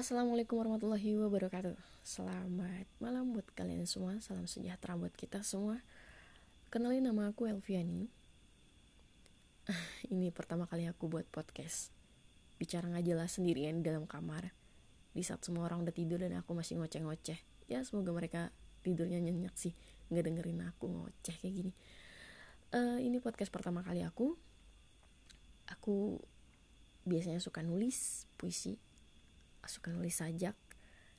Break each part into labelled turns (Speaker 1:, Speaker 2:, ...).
Speaker 1: Assalamualaikum warahmatullahi wabarakatuh. Selamat malam buat kalian semua. Salam sejahtera buat kita semua. Kenalin nama aku Elviani. Ini pertama kali aku buat podcast. Bicara gak jelas sendirian di dalam kamar. Di saat semua orang udah tidur dan aku masih ngoceh-ngoceh. Ya semoga mereka tidurnya nyenyak sih. Gak dengerin aku ngoceh kayak gini. Uh, Ini podcast pertama kali aku. Aku biasanya suka nulis puisi suka nulis sajak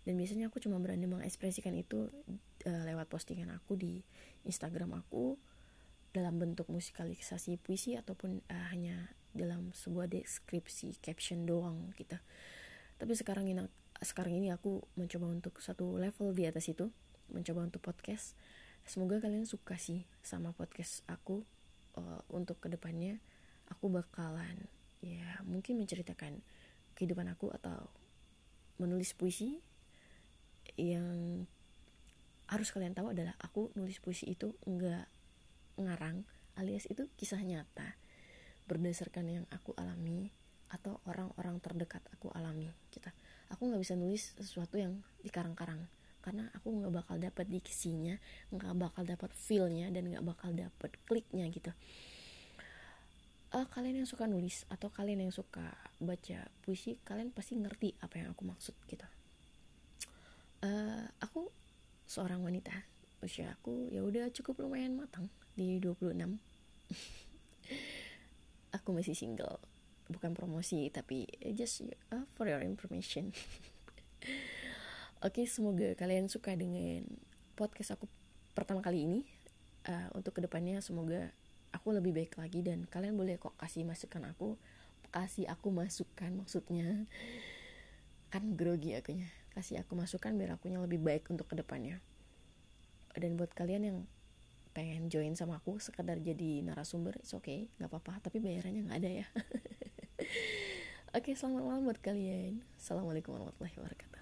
Speaker 1: dan biasanya aku cuma berani mengekspresikan itu uh, lewat postingan aku di Instagram aku dalam bentuk musikalisasi puisi ataupun uh, hanya dalam sebuah deskripsi caption doang gitu. Tapi sekarang ini sekarang ini aku mencoba untuk satu level di atas itu, mencoba untuk podcast. Semoga kalian suka sih sama podcast aku. Uh, untuk ke depannya aku bakalan ya mungkin menceritakan kehidupan aku atau menulis puisi yang harus kalian tahu adalah aku nulis puisi itu enggak ngarang alias itu kisah nyata berdasarkan yang aku alami atau orang-orang terdekat aku alami kita aku nggak bisa nulis sesuatu yang dikarang-karang karena aku nggak bakal dapat diksinya nggak bakal dapat feelnya dan nggak bakal dapat kliknya gitu uh, kalian yang suka nulis atau kalian yang suka baca puisi kalian pasti ngerti apa yang aku maksud gitu. Uh, aku seorang wanita usia aku ya udah cukup lumayan matang di 26 aku masih single bukan promosi tapi just uh, for your information. Oke okay, semoga kalian suka dengan podcast aku pertama kali ini. Uh, untuk ke depannya semoga aku lebih baik lagi dan kalian boleh kok kasih masukan aku kasih aku masukan maksudnya. Kan grogi akunya. Kasih aku masukan biar akunya lebih baik untuk ke depannya dan buat kalian yang pengen join sama aku sekedar jadi narasumber it's okay nggak apa-apa. Tapi bayarannya nggak ada ya. Oke okay, selamat malam buat kalian. Assalamualaikum warahmatullahi wabarakatuh